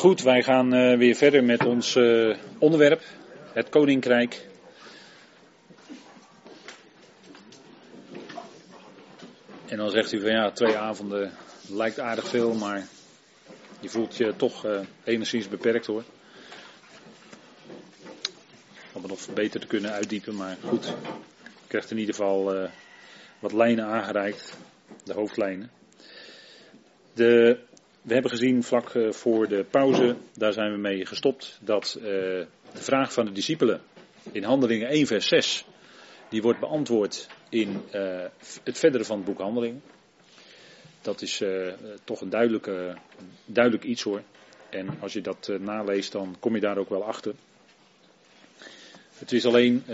Goed, wij gaan uh, weer verder met ons uh, onderwerp, het Koninkrijk. En dan zegt u van ja, twee avonden lijkt aardig veel, maar je voelt je toch uh, enigszins beperkt hoor. Om het nog beter te kunnen uitdiepen, maar goed. Je krijgt in ieder geval wat lijnen aangereikt, de hoofdlijnen. De we hebben gezien vlak eh, voor de pauze, daar zijn we mee gestopt, dat uh, de vraag van de discipelen in Handelingen 1 vers 6, die wordt beantwoord in uh, het verdere van het boek Handelingen. Dat is toch een duidelijke, duidelijk iets hoor. En als je dat naleest, dan kom je daar ook wel achter. Het is alleen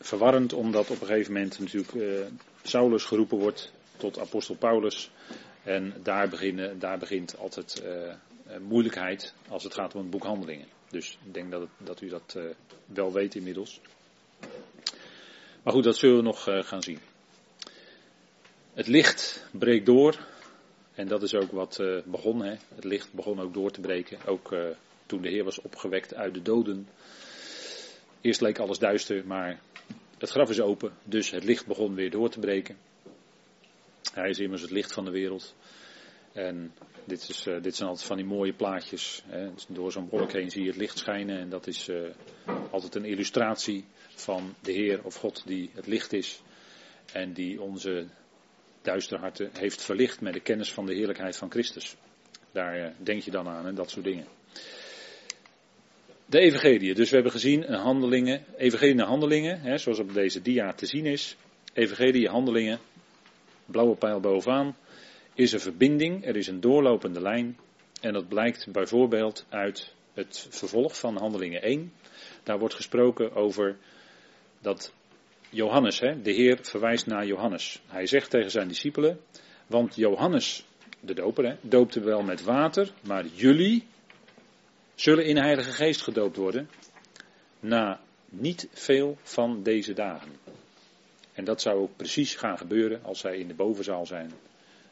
verwarrend, omdat op een gegeven moment natuurlijk Saulus geroepen wordt tot apostel Paulus. En daar, beginnen, daar begint altijd uh, moeilijkheid als het gaat om het boek Handelingen. Dus ik denk dat, dat u dat uh, wel weet inmiddels. Maar goed, dat zullen we nog gaan zien. Het licht breekt door. En dat is ook wat begon. Hè. Het licht begon ook door te breken. Ook toen de Heer was opgewekt uit de doden. Eerst leek alles duister, maar het graf is open. Dus het licht begon weer door te breken. Hij is immers het licht van de wereld. En dit, is, uh, dit zijn altijd van die mooie plaatjes. Hè. Door zo'n wolk heen zie je het licht schijnen. En dat is uh, altijd een illustratie van de Heer of God die het licht is. En die onze duistere harten heeft verlicht met de kennis van de heerlijkheid van Christus. Daar uh, denk je dan aan en dat soort dingen. De evangelie. Dus we hebben gezien handelingen, evangelie handelingen, hè, zoals op deze dia te zien is. Evangelie handelingen blauwe pijl bovenaan, is een verbinding, er is een doorlopende lijn. En dat blijkt bijvoorbeeld uit het vervolg van Handelingen 1. Daar wordt gesproken over dat Johannes, hè, de Heer verwijst naar Johannes. Hij zegt tegen zijn discipelen, want Johannes, de doper, hè, doopte wel met water, maar jullie zullen in Heilige Geest gedoopt worden na niet veel van deze dagen. En dat zou ook precies gaan gebeuren als zij in de bovenzaal zijn.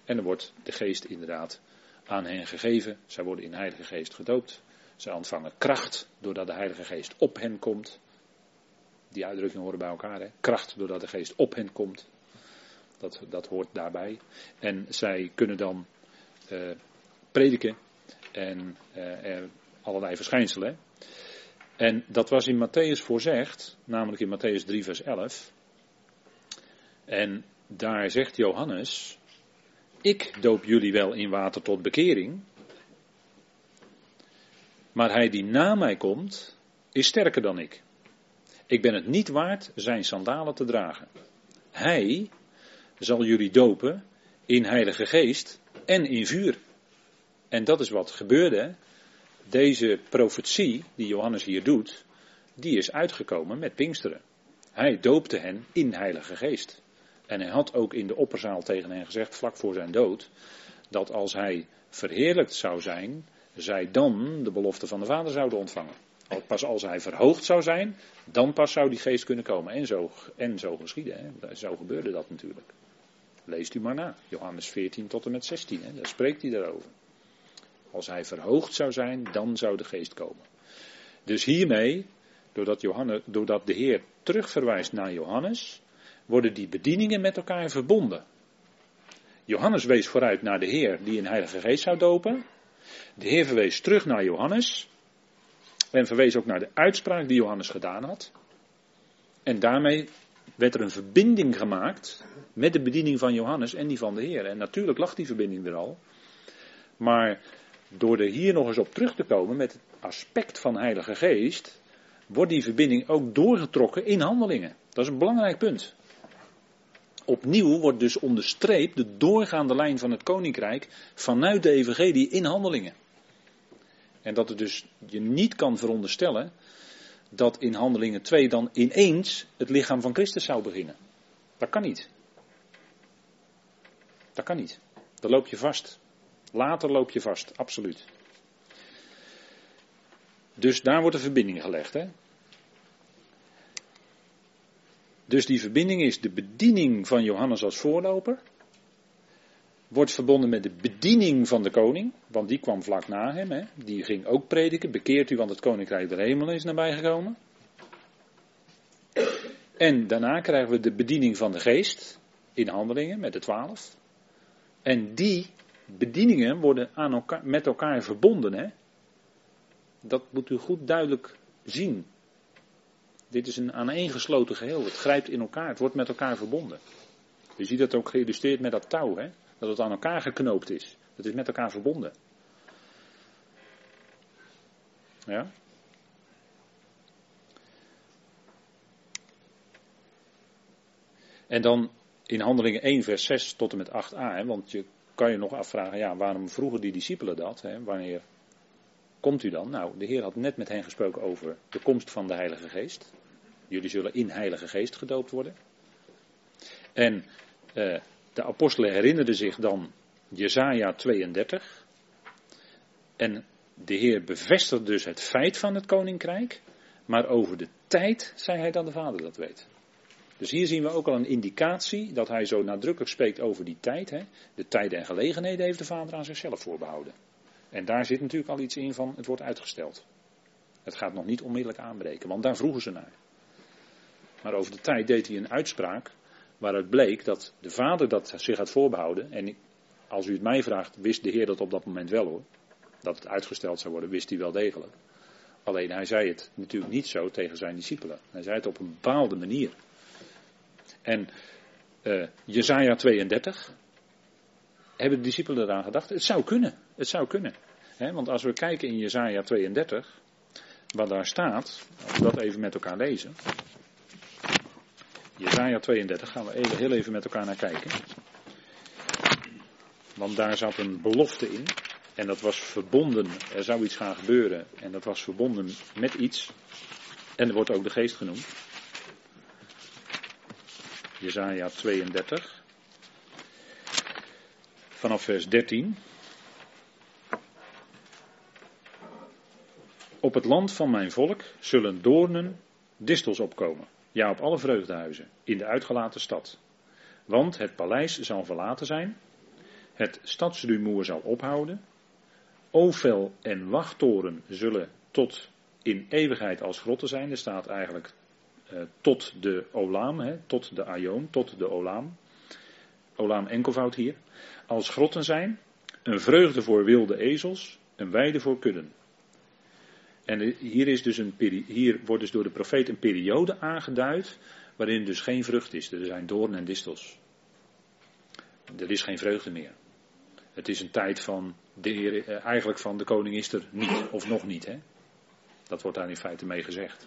En dan wordt de geest inderdaad aan hen gegeven. Zij worden in de Heilige Geest gedoopt. Zij ontvangen kracht doordat de Heilige Geest op hen komt. Die uitdrukking horen bij elkaar. Hè? Kracht doordat de Geest op hen komt. Dat, dat hoort daarbij. En zij kunnen dan uh, prediken en uh, allerlei verschijnselen. En dat was in Matthäus voorzegd, namelijk in Matthäus 3, vers 11. En daar zegt Johannes, ik doop jullie wel in water tot bekering, maar hij die na mij komt, is sterker dan ik. Ik ben het niet waard zijn sandalen te dragen. Hij zal jullie dopen in Heilige Geest en in vuur. En dat is wat gebeurde. Deze profetie die Johannes hier doet, die is uitgekomen met Pinksteren. Hij doopte hen in Heilige Geest. En hij had ook in de opperzaal tegen hen gezegd, vlak voor zijn dood, dat als hij verheerlijkt zou zijn, zij dan de belofte van de Vader zouden ontvangen. Pas als hij verhoogd zou zijn, dan pas zou die geest kunnen komen. En zo, en zo geschieden. Hè. Zo gebeurde dat natuurlijk. Leest u maar na. Johannes 14 tot en met 16. Hè. Daar spreekt hij daarover. Als hij verhoogd zou zijn, dan zou de geest komen. Dus hiermee, doordat, Johannes, doordat de Heer terugverwijst naar Johannes, worden die bedieningen met elkaar verbonden. Johannes wees vooruit naar de Heer die in Heilige Geest zou dopen. De Heer verwees terug naar Johannes. En verwees ook naar de uitspraak die Johannes gedaan had. En daarmee werd er een verbinding gemaakt met de bediening van Johannes en die van de Heer. En natuurlijk lag die verbinding er al. Maar door er hier nog eens op terug te komen met het aspect van Heilige Geest, wordt die verbinding ook doorgetrokken in handelingen. Dat is een belangrijk punt. Opnieuw wordt dus onderstreept de doorgaande lijn van het koninkrijk vanuit de evangelie in handelingen. En dat het dus je niet kan veronderstellen dat in handelingen 2 dan ineens het lichaam van Christus zou beginnen. Dat kan niet. Dat kan niet. Dan loop je vast. Later loop je vast, absoluut. Dus daar wordt een verbinding gelegd. Hè? Dus die verbinding is de bediening van Johannes als voorloper. wordt verbonden met de bediening van de koning, want die kwam vlak na hem. Hè. Die ging ook prediken, bekeert u, want het koninkrijk der hemelen is nabijgekomen. En daarna krijgen we de bediening van de geest in handelingen met de twaalf. En die bedieningen worden aan elkaar, met elkaar verbonden. Hè? Dat moet u goed duidelijk zien. Dit is een aaneengesloten geheel. Het grijpt in elkaar. Het wordt met elkaar verbonden. Je ziet dat ook geïllustreerd met dat touw. Hè? Dat het aan elkaar geknoopt is. Dat is met elkaar verbonden. Ja? En dan in handelingen 1 vers 6 tot en met 8a. Hè, want je kan je nog afvragen, ja, waarom vroegen die discipelen dat? Hè? Wanneer komt u dan? Nou, de Heer had net met hen gesproken over de komst van de Heilige Geest. Jullie zullen in Heilige Geest gedoopt worden. En eh, de apostelen herinnerden zich dan Jesaja 32. En de Heer bevestigt dus het feit van het koninkrijk. Maar over de tijd zei hij dan de Vader dat weet. Dus hier zien we ook al een indicatie dat hij zo nadrukkelijk spreekt over die tijd. Hè. De tijden en gelegenheden heeft de Vader aan zichzelf voorbehouden. En daar zit natuurlijk al iets in van het wordt uitgesteld. Het gaat nog niet onmiddellijk aanbreken, want daar vroegen ze naar. Maar over de tijd deed hij een uitspraak waaruit bleek dat de Vader dat zich had voorbehouden. En als u het mij vraagt, wist de Heer dat op dat moment wel hoor. Dat het uitgesteld zou worden, wist hij wel degelijk. Alleen hij zei het natuurlijk niet zo tegen zijn discipelen. Hij zei het op een bepaalde manier. En uh, Jezaja 32, hebben de discipelen eraan gedacht? Het zou kunnen, het zou kunnen. want als we kijken in Jezaja 32, wat daar staat, als we dat even met elkaar lezen. Jezaja 32, gaan we even, heel even met elkaar naar kijken. Want daar zat een belofte in. En dat was verbonden, er zou iets gaan gebeuren. En dat was verbonden met iets. En er wordt ook de geest genoemd. Jezaja 32. Vanaf vers 13. Op het land van mijn volk zullen doornen, distels opkomen. Ja, op alle vreugdehuizen, in de uitgelaten stad. Want het paleis zal verlaten zijn, het stadsrumoer zal ophouden, Ovel en wachttoren zullen tot in eeuwigheid als grotten zijn. Er staat eigenlijk eh, tot de Olaam, hè, tot de Aion, tot de Olaam. Olaam enkelvoud hier. Als grotten zijn, een vreugde voor wilde ezels, een weide voor kudden. En hier, is dus een, hier wordt dus door de profeet een periode aangeduid waarin dus geen vrucht is. Er zijn doorn en distels. Er is geen vreugde meer. Het is een tijd van de eh, eigenlijk van de koning is er niet, of nog niet. Hè? Dat wordt daar in feite mee gezegd.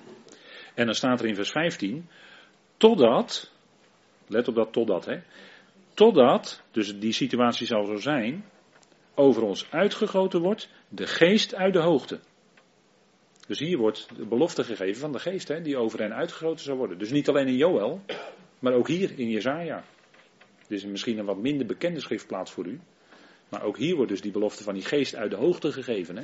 En dan staat er in vers 15, totdat, let op dat totdat, hè, totdat, dus die situatie zal zo zijn, over ons uitgegoten wordt de geest uit de hoogte. Dus hier wordt de belofte gegeven van de geest, hè, die over hen uitgegoten zal worden. Dus niet alleen in Joël, maar ook hier in Jezaja. Dit is misschien een wat minder bekende schriftplaats voor u. Maar ook hier wordt dus die belofte van die geest uit de hoogte gegeven. Hè.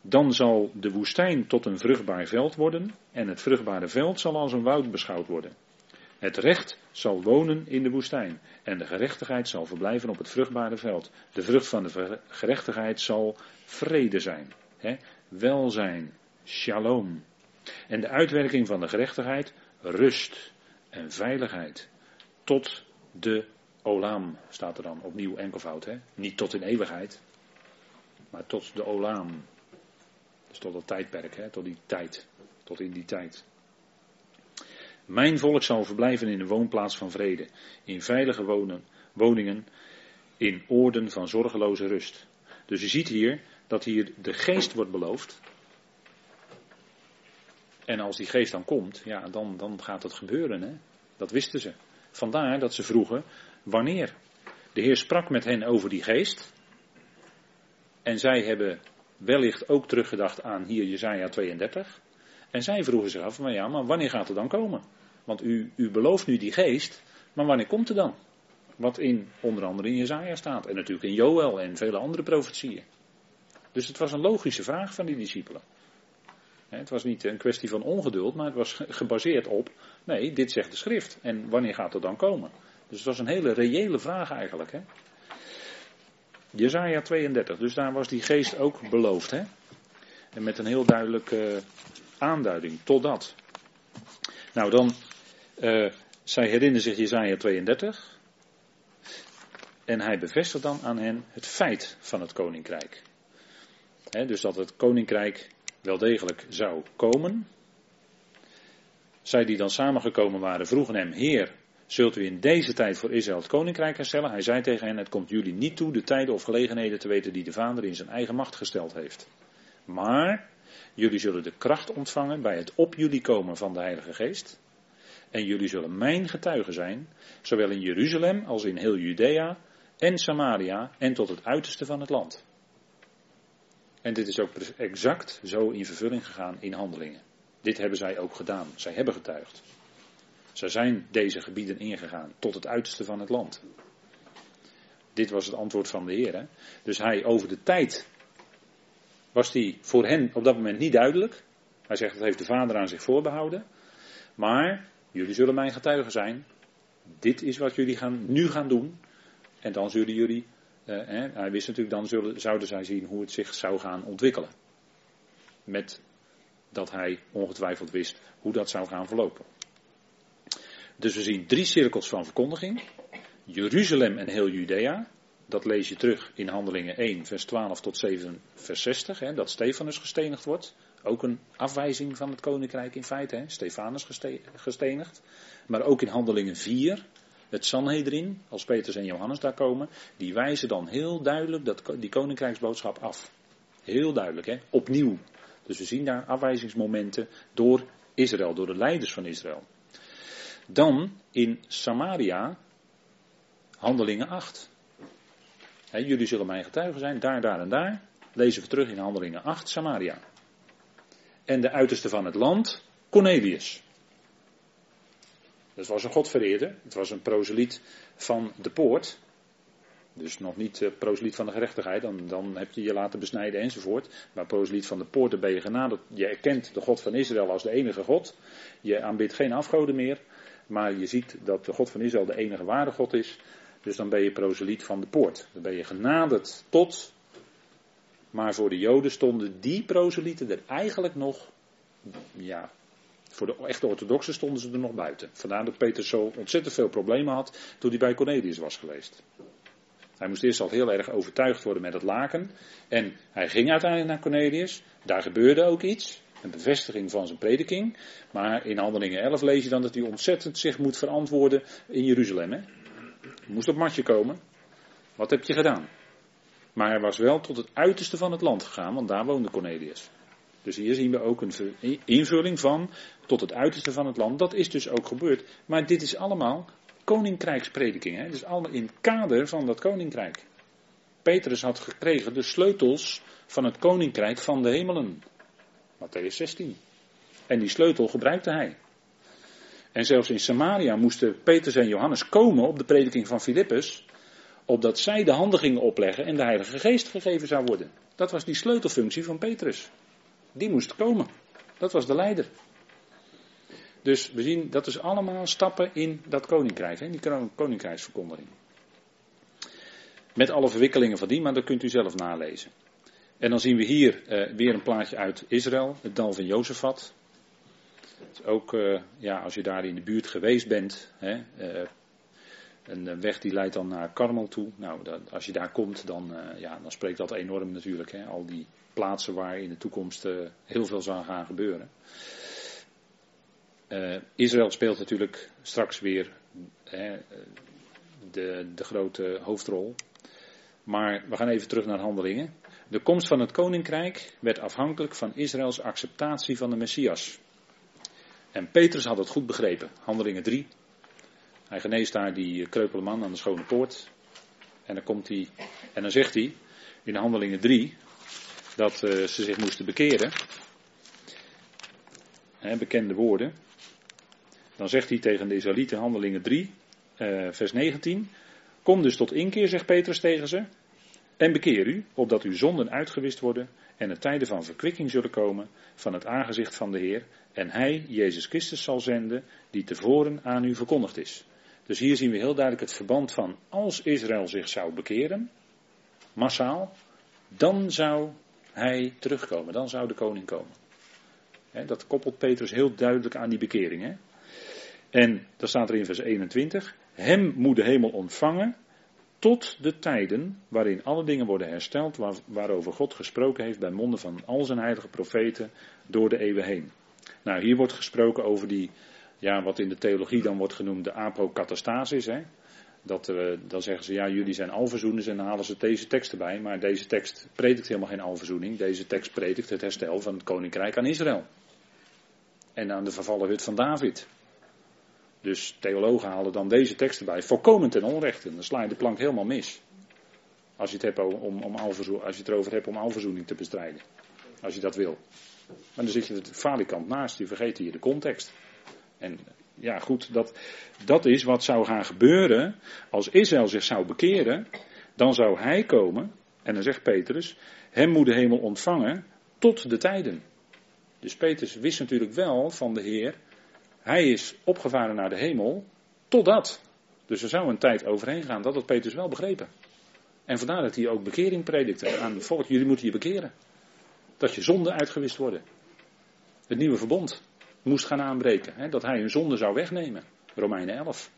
Dan zal de woestijn tot een vruchtbaar veld worden en het vruchtbare veld zal als een woud beschouwd worden. Het recht zal wonen in de woestijn en de gerechtigheid zal verblijven op het vruchtbare veld. De vrucht van de gerechtigheid zal vrede zijn, welzijn, shalom. En de uitwerking van de gerechtigheid rust en veiligheid tot de Olaam staat er dan opnieuw enkelvoud. Hè? Niet tot in eeuwigheid, maar tot de Olaam. Dus tot dat tijdperk, hè? tot die tijd. Tot in die tijd. Mijn volk zal verblijven in een woonplaats van vrede, in veilige wonen, woningen, in oorden van zorgeloze rust. Dus je ziet hier dat hier de geest wordt beloofd. En als die geest dan komt, ja, dan, dan gaat het gebeuren. Hè? Dat wisten ze. Vandaar dat ze vroegen, wanneer? De Heer sprak met hen over die geest. En zij hebben wellicht ook teruggedacht aan hier Jezaja 32. En zij vroegen zich af, maar ja, maar wanneer gaat het dan komen? Want u, u belooft nu die geest, maar wanneer komt het dan? Wat in onder andere in Jezaja staat. En natuurlijk in Joël en vele andere profetieën. Dus het was een logische vraag van die discipelen. Het was niet een kwestie van ongeduld, maar het was gebaseerd op, nee, dit zegt de schrift. En wanneer gaat het dan komen? Dus het was een hele reële vraag eigenlijk. Hè? Jezaja 32, dus daar was die geest ook beloofd. Hè? En met een heel duidelijke aanduiding, totdat. Nou dan, uh, zij herinneren zich Jezaja 32. En hij bevestigt dan aan hen het feit van het koninkrijk. Dus dat het koninkrijk wel degelijk zou komen. Zij die dan samengekomen waren vroegen hem, Heer, zult u in deze tijd voor Israël het koninkrijk herstellen? Hij zei tegen hen, het komt jullie niet toe de tijden of gelegenheden te weten die de Vader in zijn eigen macht gesteld heeft. Maar jullie zullen de kracht ontvangen bij het op jullie komen van de Heilige Geest. En jullie zullen mijn getuigen zijn, zowel in Jeruzalem als in heel Judea en Samaria en tot het uiterste van het land. En dit is ook exact zo in vervulling gegaan in handelingen. Dit hebben zij ook gedaan. Zij hebben getuigd. Zij zijn deze gebieden ingegaan tot het uiterste van het land. Dit was het antwoord van de Heer. Dus hij over de tijd was die voor hen op dat moment niet duidelijk. Hij zegt dat heeft de Vader aan zich voorbehouden. Maar jullie zullen mijn getuigen zijn. Dit is wat jullie gaan, nu gaan doen. En dan zullen jullie, eh, hij wist natuurlijk, dan zullen, zouden zij zien hoe het zich zou gaan ontwikkelen. Met dat hij ongetwijfeld wist hoe dat zou gaan verlopen. Dus we zien drie cirkels van verkondiging. Jeruzalem en heel Judea. Dat lees je terug in Handelingen 1, vers 12 tot 7, vers 60. Hè, dat Stefanus gestenigd wordt. Ook een afwijzing van het koninkrijk in feite. Hè. Stefanus gestenigd. Maar ook in Handelingen 4, het Sanhedrin, als Petrus en Johannes daar komen. Die wijzen dan heel duidelijk dat, die koninkrijksboodschap af. Heel duidelijk, hè? opnieuw. Dus we zien daar afwijzingsmomenten door Israël, door de leiders van Israël. Dan in Samaria, handelingen 8. jullie zullen mijn getuigen zijn, daar, daar en daar. Lezen we terug in handelingen 8, Samaria. En de uiterste van het land, Cornelius. Dat was een godvereerder, het was een proseliet van de poort. Dus nog niet uh, proseliet van de gerechtigheid, dan, dan heb je je laten besnijden enzovoort. Maar proseliet van de poort, ben je genaderd. Je erkent de God van Israël als de enige God. Je aanbidt geen afgoden meer. Maar je ziet dat de God van Israël de enige ware God is. Dus dan ben je proseliet van de poort. Dan ben je genaderd tot. Maar voor de Joden stonden die proselieten er eigenlijk nog. Ja, voor de echte orthodoxen stonden ze er nog buiten. Vandaar dat Peter zo ontzettend veel problemen had toen hij bij Cornelius was geweest. Hij moest eerst al heel erg overtuigd worden met het laken. En hij ging uiteindelijk naar Cornelius. Daar gebeurde ook iets. Een bevestiging van zijn prediking. Maar in Handelingen 11 lees je dan dat hij ontzettend zich moet verantwoorden in Jeruzalem. Hè? Moest op matje komen. Wat heb je gedaan? Maar hij was wel tot het uiterste van het land gegaan, want daar woonde Cornelius. Dus hier zien we ook een invulling van tot het uiterste van het land. Dat is dus ook gebeurd. Maar dit is allemaal koninkrijksprediking. Het is allemaal in het kader van dat koninkrijk. Petrus had gekregen de sleutels van het koninkrijk van de hemelen. Matthäus 16. En die sleutel gebruikte hij. En zelfs in Samaria moesten Petrus en Johannes komen op de prediking van Filippus, opdat zij de handen gingen opleggen en de Heilige Geest gegeven zou worden. Dat was die sleutelfunctie van Petrus. Die moest komen. Dat was de leider. Dus we zien, dat is allemaal stappen in dat koninkrijk, hè, die koninkrijksverkondiging. Met alle verwikkelingen van die, maar dat kunt u zelf nalezen. En dan zien we hier uh, weer een plaatje uit Israël, het dal van Jozefat. Ook, uh, ja, als je daar in de buurt geweest bent, hè, uh, een weg die leidt dan naar Karmel toe. Nou, dat, als je daar komt, dan, ja, dan spreekt dat enorm natuurlijk. Hè, al die plaatsen waar in de toekomst heel veel zal gaan gebeuren. Israël speelt natuurlijk straks weer de, de grote hoofdrol. Maar we gaan even terug naar handelingen. De komst van het koninkrijk werd afhankelijk van Israëls acceptatie van de Messias. En Petrus had het goed begrepen. Handelingen 3. Hij geneest daar die kreupele man aan de schone poort. En dan komt hij, en dan zegt hij in Handelingen 3 dat uh, ze zich moesten bekeren. Bekende woorden. Dan zegt hij tegen de Israëlieten, Handelingen 3, uh, vers 19. Kom dus tot inkeer, zegt Petrus tegen ze. En bekeer u, opdat uw zonden uitgewist worden en er tijden van verkwikking zullen komen van het aangezicht van de Heer. En Hij, Jezus Christus, zal zenden, die tevoren aan u verkondigd is. Dus hier zien we heel duidelijk het verband van als Israël zich zou bekeren, massaal, dan zou hij terugkomen, dan zou de koning komen. dat koppelt Petrus heel duidelijk aan die bekering. En dan staat er in vers 21, hem moet de hemel ontvangen tot de tijden waarin alle dingen worden hersteld waar, waarover God gesproken heeft bij monden van al zijn heilige profeten door de eeuwen heen. Nou, hier wordt gesproken over die, ja, wat in de theologie dan wordt genoemd de apokatastasis. Hè? Dat, uh, dan zeggen ze, ja, jullie zijn alverzoeners en dan halen ze deze tekst erbij. Maar deze tekst predikt helemaal geen alverzoening. Deze tekst predikt het herstel van het koninkrijk aan Israël. En aan de vervallen hut van David. Dus theologen halen dan deze tekst erbij, volkomen ten onrechte. Dan sla je de plank helemaal mis. Als je het, hebt om, om als je het erover hebt om alverzoening te bestrijden. Als je dat wil. Maar dan zit je het falikant naast, je vergeet hier de context. En ja, goed, dat, dat is wat zou gaan gebeuren als Israël zich zou bekeren. Dan zou hij komen, en dan zegt Petrus, hem moet de hemel ontvangen tot de tijden. Dus Petrus wist natuurlijk wel van de Heer, hij is opgevaren naar de hemel, totdat. Dus er zou een tijd overheen gaan, dat had Petrus wel begrepen. En vandaar dat hij ook bekering predikte aan het volk, jullie moeten je bekeren. Dat je zonden uitgewist worden. Het nieuwe verbond moest gaan aanbreken. Hè, dat hij hun zonde zou wegnemen. Romeinen 11.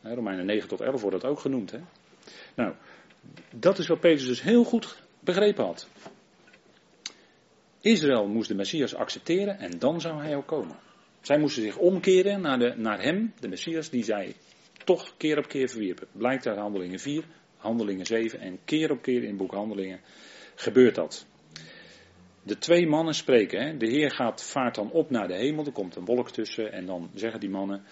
Hè, Romeinen 9 tot 11 wordt dat ook genoemd. Hè. Nou, dat is wat Petrus dus heel goed begrepen had. Israël moest de Messias accepteren en dan zou hij ook komen. Zij moesten zich omkeren naar, de, naar hem, de Messias, die zij toch keer op keer verwierpen. Blijkt uit Handelingen 4, Handelingen 7 en keer op keer in boek Handelingen gebeurt dat de twee mannen spreken. Hè? De Heer gaat, vaart dan op naar de hemel, er komt een wolk tussen en dan zeggen die mannen.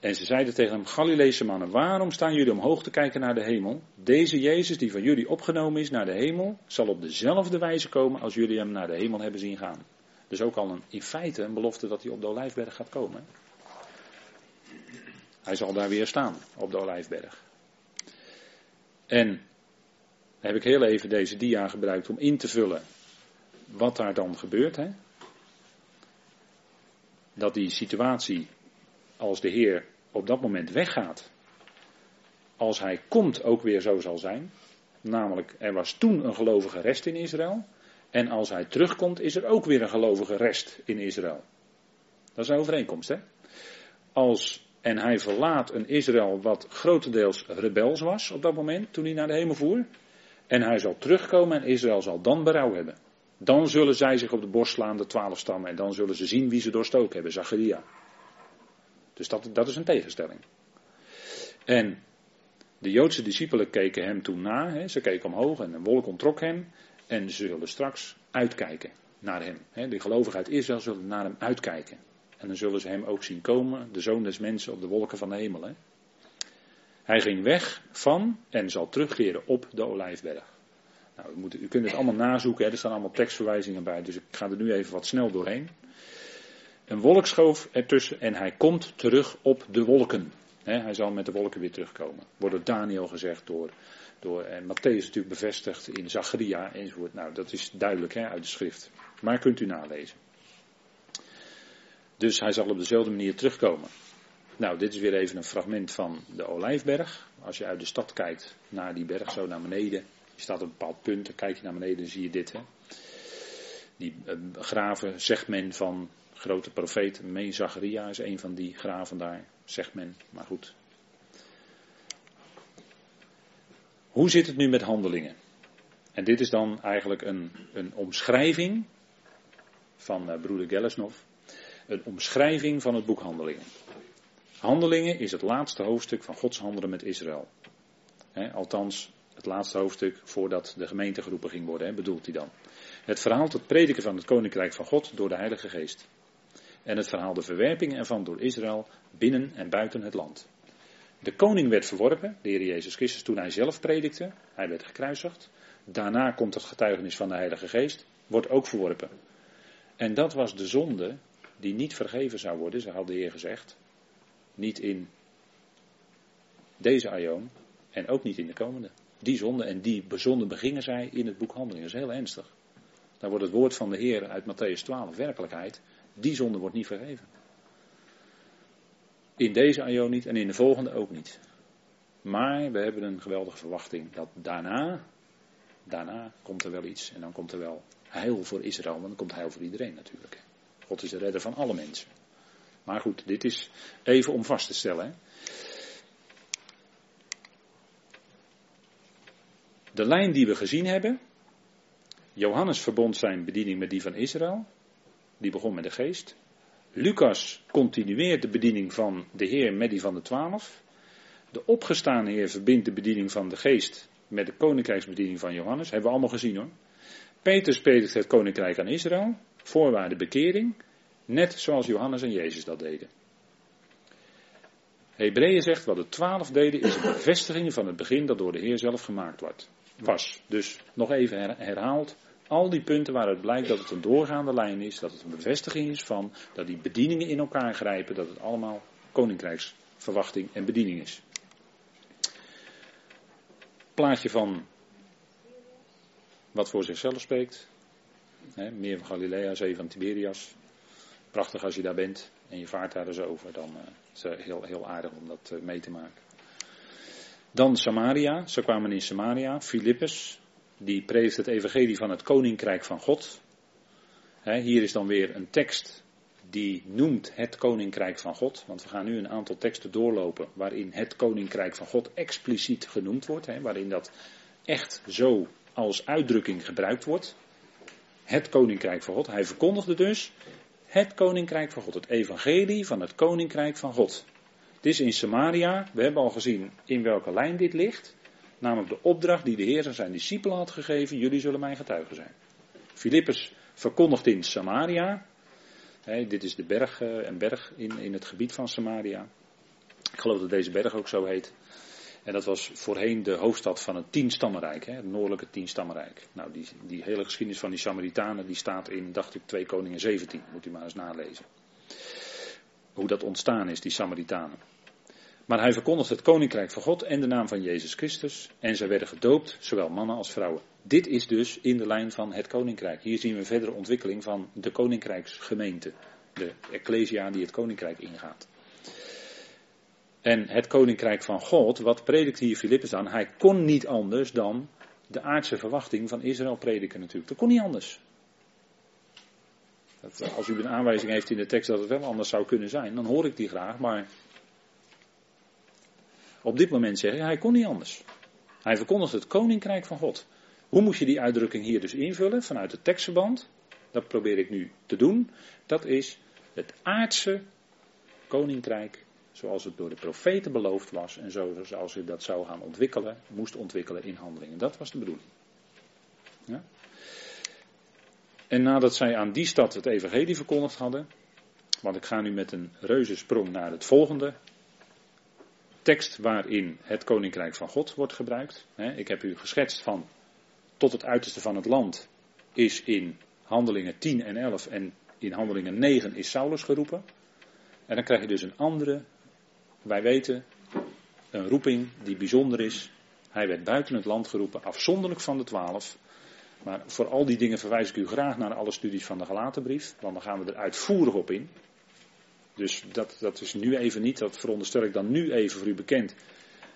En ze zeiden tegen hem, Galileese mannen, waarom staan jullie omhoog te kijken naar de hemel? Deze Jezus die van jullie opgenomen is naar de hemel, zal op dezelfde wijze komen als jullie hem naar de hemel hebben zien gaan. Dus ook al een, in feite een belofte dat hij op de Olijfberg gaat komen. Hij zal daar weer staan, op de Olijfberg. En heb ik heel even deze dia gebruikt om in te vullen wat daar dan gebeurt. Hè? Dat die situatie, als de Heer op dat moment weggaat, als hij komt ook weer zo zal zijn. Namelijk, er was toen een gelovige rest in Israël. En als hij terugkomt, is er ook weer een gelovige rest in Israël. Dat is een overeenkomst, hè? Als, en hij verlaat een Israël wat grotendeels rebels was op dat moment, toen hij naar de hemel voer. En hij zal terugkomen en Israël zal dan berouw hebben. Dan zullen zij zich op de borst slaan, de twaalf stammen, en dan zullen ze zien wie ze doorstoken hebben, Zacharia. Dus dat, dat is een tegenstelling. En de Joodse discipelen keken hem toen na, ze keken omhoog en een wolk ontrok hem, en ze zullen straks uitkijken naar hem. Hè. De gelovigen uit Israël zullen naar hem uitkijken. En dan zullen ze hem ook zien komen, de zoon des mensen, op de wolken van de hemel. Hij ging weg van en zal terugkeren op de Olijfberg. Nou, u, u kunt het allemaal nazoeken, er staan allemaal tekstverwijzingen bij, dus ik ga er nu even wat snel doorheen. Een wolk schoof ertussen en hij komt terug op de wolken. hij zal met de wolken weer terugkomen. Wordt door Daniel gezegd, door, door en Matthäus natuurlijk bevestigd in Zacharia enzovoort. Nou, dat is duidelijk uit de schrift. Maar kunt u nalezen. Dus hij zal op dezelfde manier terugkomen. Nou, dit is weer even een fragment van de Olijfberg. Als je uit de stad kijkt naar die berg, zo naar beneden, je staat op een bepaald punt, dan kijk je naar beneden en zie je dit. Hè? Die uh, graven, zegt men van grote profeet, Meen Zacharia is een van die graven daar, zegt men. Maar goed. Hoe zit het nu met handelingen? En dit is dan eigenlijk een, een omschrijving van uh, broeder Gellesnov. Een omschrijving van het boek Handelingen. Handelingen is het laatste hoofdstuk van Gods handelen met Israël. althans, het laatste hoofdstuk voordat de gemeente geroepen ging worden, hè, bedoelt hij dan. Het verhaal tot prediken van het koninkrijk van God door de Heilige Geest. En het verhaal de verwerping ervan door Israël binnen en buiten het land. De koning werd verworpen, de Heer Jezus Christus, toen hij zelf predikte. Hij werd gekruisigd. Daarna komt het getuigenis van de Heilige Geest, wordt ook verworpen. En dat was de zonde die niet vergeven zou worden, zo had de Heer gezegd. Niet in deze aion en ook niet in de komende. Die zonde en die zonde begingen zij in het boek Handelingen. Dat is heel ernstig. Dan wordt het woord van de Heer uit Matthäus 12 werkelijkheid. Die zonde wordt niet vergeven. In deze aion niet en in de volgende ook niet. Maar we hebben een geweldige verwachting dat daarna, daarna komt er wel iets. En dan komt er wel heil voor Israël, want dan komt heil voor iedereen natuurlijk. God is de redder van alle mensen. Maar goed, dit is even om vast te stellen. Hè. De lijn die we gezien hebben. Johannes verbond zijn bediening met die van Israël. Die begon met de geest. Lucas continueert de bediening van de Heer met die van de twaalf. De opgestane Heer verbindt de bediening van de geest met de koninkrijksbediening van Johannes. Hebben we allemaal gezien hoor. Peter predikt het koninkrijk aan Israël. Voorwaarde bekering. Net zoals Johannes en Jezus dat deden. Hebreeën zegt wat de twaalf deden is een bevestiging van het begin dat door de Heer zelf gemaakt wordt, was. Dus nog even herhaald. Al die punten waar het blijkt dat het een doorgaande lijn is, dat het een bevestiging is van, dat die bedieningen in elkaar grijpen, dat het allemaal koninkrijksverwachting en bediening is. Plaatje van wat voor zichzelf spreekt. meer van Galilea, zee van Tiberias. Prachtig als je daar bent en je vaart daar eens over, dan uh, is het heel, heel aardig om dat uh, mee te maken. Dan Samaria, ze kwamen in Samaria. Filippus, die preest het evangelie van het koninkrijk van God. hier is dan weer een tekst die noemt het koninkrijk van God. Want we gaan nu een aantal teksten doorlopen waarin het koninkrijk van God expliciet genoemd wordt. waarin dat echt zo als uitdrukking gebruikt wordt. Het koninkrijk van God. Hij verkondigde dus het koninkrijk van God. Het evangelie van het koninkrijk van God. Het is in Samaria. We hebben al gezien in welke lijn dit ligt. Namelijk de opdracht die de Heer aan zijn discipelen had gegeven. Jullie zullen mijn getuigen zijn. Filippus verkondigt in Samaria. dit is de berg, uh, een berg in, in het gebied van Samaria. Ik geloof dat deze berg ook zo heet. En dat was voorheen de hoofdstad van het tienstammenrijk, het noordelijke tienstammenrijk. Nou, die, die hele geschiedenis van die Samaritanen, die staat in, dacht ik, 2 Koningen 17. Moet u maar eens nalezen. Hoe dat ontstaan is, die Samaritanen. Maar hij verkondigt het koninkrijk van God en de naam van Jezus Christus. En zij werden gedoopt, zowel mannen als vrouwen. Dit is dus in de lijn van het koninkrijk. Hier zien we verdere ontwikkeling van de koninkrijksgemeente. De ecclesia die het koninkrijk ingaat. En het koninkrijk van God, wat predikt hier Filippus aan? Hij kon niet anders dan de aardse verwachting van Israël prediken natuurlijk. Dat kon niet anders. Dat, als u een aanwijzing heeft in de tekst dat het wel anders zou kunnen zijn, dan hoor ik die graag. Maar op dit moment zeggen hij kon niet anders. Hij verkondigt het koninkrijk van God. Hoe moet je die uitdrukking hier dus invullen vanuit het tekstverband? Dat probeer ik nu te doen. Dat is het aardse koninkrijk zoals het door de profeten beloofd was en zoals hij dat zou gaan ontwikkelen, moest ontwikkelen in handelingen. Dat was de bedoeling. Ja? En nadat zij aan die stad het evangelie verkondigd hadden, want ik ga nu met een reuzensprong naar het volgende tekst waarin het koninkrijk van God wordt gebruikt. Ik heb u geschetst van tot het uiterste van het land is in handelingen 10 en 11 en in handelingen 9 is Saulus geroepen. En dan krijg je dus een andere wij weten een roeping die bijzonder is. Hij werd buiten het land geroepen, afzonderlijk van de twaalf. Maar voor al die dingen verwijs ik u graag naar alle studies van de Galatenbrief, want dan gaan we er uitvoerig op in. Dus dat, dat is nu even niet, dat veronderstel ik dan nu even voor u bekend.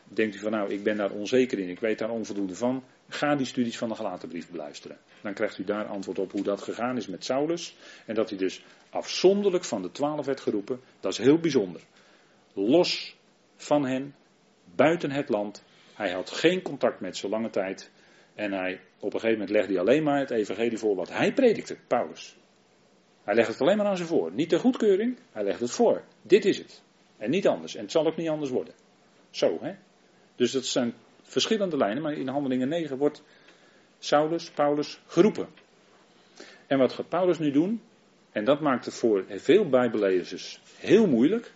Denkt u van nou, ik ben daar onzeker in, ik weet daar onvoldoende van. Ga die studies van de Galatenbrief beluisteren. Dan krijgt u daar antwoord op hoe dat gegaan is met Saulus. En dat hij dus afzonderlijk van de twaalf werd geroepen. Dat is heel bijzonder los van hen, buiten het land. Hij had geen contact met ze lange tijd. En hij, op een gegeven moment legde hij alleen maar het evangelie voor wat hij predikte, Paulus. Hij legde het alleen maar aan ze voor. Niet de goedkeuring, hij legde het voor. Dit is het. En niet anders. En het zal ook niet anders worden. Zo, hè. Dus dat zijn verschillende lijnen, maar in handelingen 9 wordt Saulus, Paulus geroepen. En wat gaat Paulus nu doen? En dat maakt het voor veel bijbellezers heel moeilijk.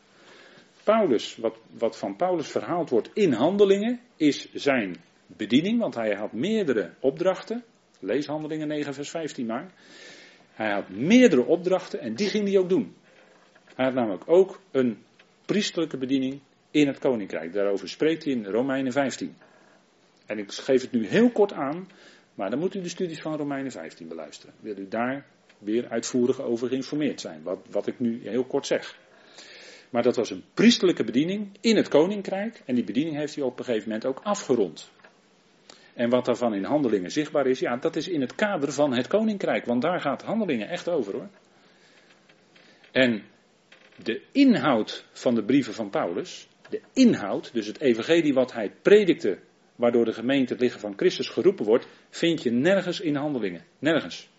Paulus, wat, wat van Paulus verhaald wordt in handelingen, is zijn bediening, want hij had meerdere opdrachten. Lees handelingen 9, vers 15 maar. Hij had meerdere opdrachten en die ging hij ook doen. Hij had namelijk ook een priesterlijke bediening in het koninkrijk. Daarover spreekt hij in Romeinen 15. En ik geef het nu heel kort aan, maar dan moet u de studies van Romeinen 15 beluisteren. Wil u daar weer uitvoerig over geïnformeerd zijn, wat, wat ik nu heel kort zeg. Maar dat was een priestelijke bediening in het koninkrijk. En die bediening heeft hij op een gegeven moment ook afgerond. En wat daarvan in handelingen zichtbaar is, ja, dat is in het kader van het koninkrijk. Want daar gaat handelingen echt over hoor. En de inhoud van de brieven van Paulus, de inhoud, dus het evangelie wat hij predikte, waardoor de gemeente het liggen van Christus geroepen wordt, vind je nergens in handelingen. Nergens.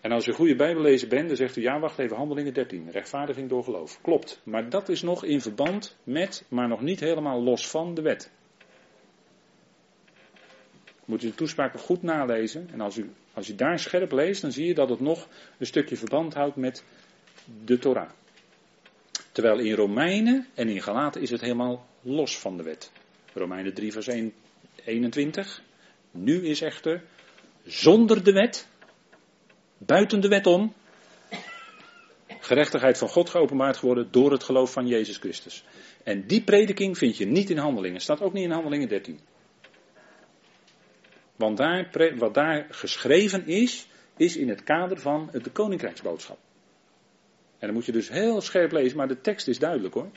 En als je een goede Bijbellezer bent, dan zegt u ja, wacht even, handelingen 13, rechtvaardiging door geloof. Klopt, maar dat is nog in verband met, maar nog niet helemaal los van de wet. Moet u de toespraken goed nalezen. En als u, als u daar scherp leest, dan zie je dat het nog een stukje verband houdt met de Torah. Terwijl in Romeinen en in Galaten is het helemaal los van de wet. Romeinen 3 vers 1, 21. Nu is echter zonder de wet, buiten de wet om, gerechtigheid van God geopenbaard geworden door het geloof van Jezus Christus. En die prediking vind je niet in handelingen. Staat ook niet in handelingen 13. Want daar, wat daar geschreven is, is in het kader van de koninkrijksboodschap. En dan moet je dus heel scherp lezen, maar de tekst is duidelijk hoor.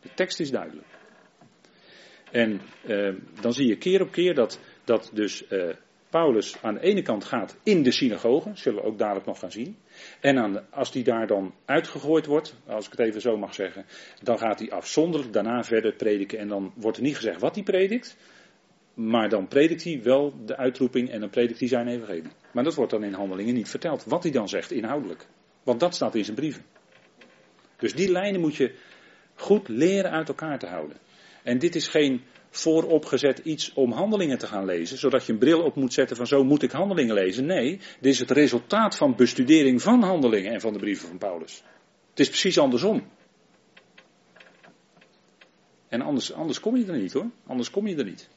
De tekst is duidelijk. En eh, dan zie je keer op keer dat, dat dus eh, Paulus aan de ene kant gaat in de synagoge, zullen we ook dadelijk nog gaan zien. En aan als die daar dan uitgegooid wordt, als ik het even zo mag zeggen, dan gaat hij afzonderlijk daarna verder prediken. En dan wordt er niet gezegd wat hij predikt, maar dan predikt hij wel de uitroeping en dan predikt hij zijn evangelie. Maar dat wordt dan in handelingen niet verteld, wat hij dan zegt inhoudelijk. Want dat staat in zijn brieven. Dus die lijnen moet je goed leren uit elkaar te houden. En dit is geen vooropgezet iets om handelingen te gaan lezen, zodat je een bril op moet zetten van zo moet ik handelingen lezen. Nee, dit is het resultaat van bestudering van handelingen en van de brieven van Paulus. Het is precies andersom. En anders, anders kom je er niet hoor. Anders kom je er niet.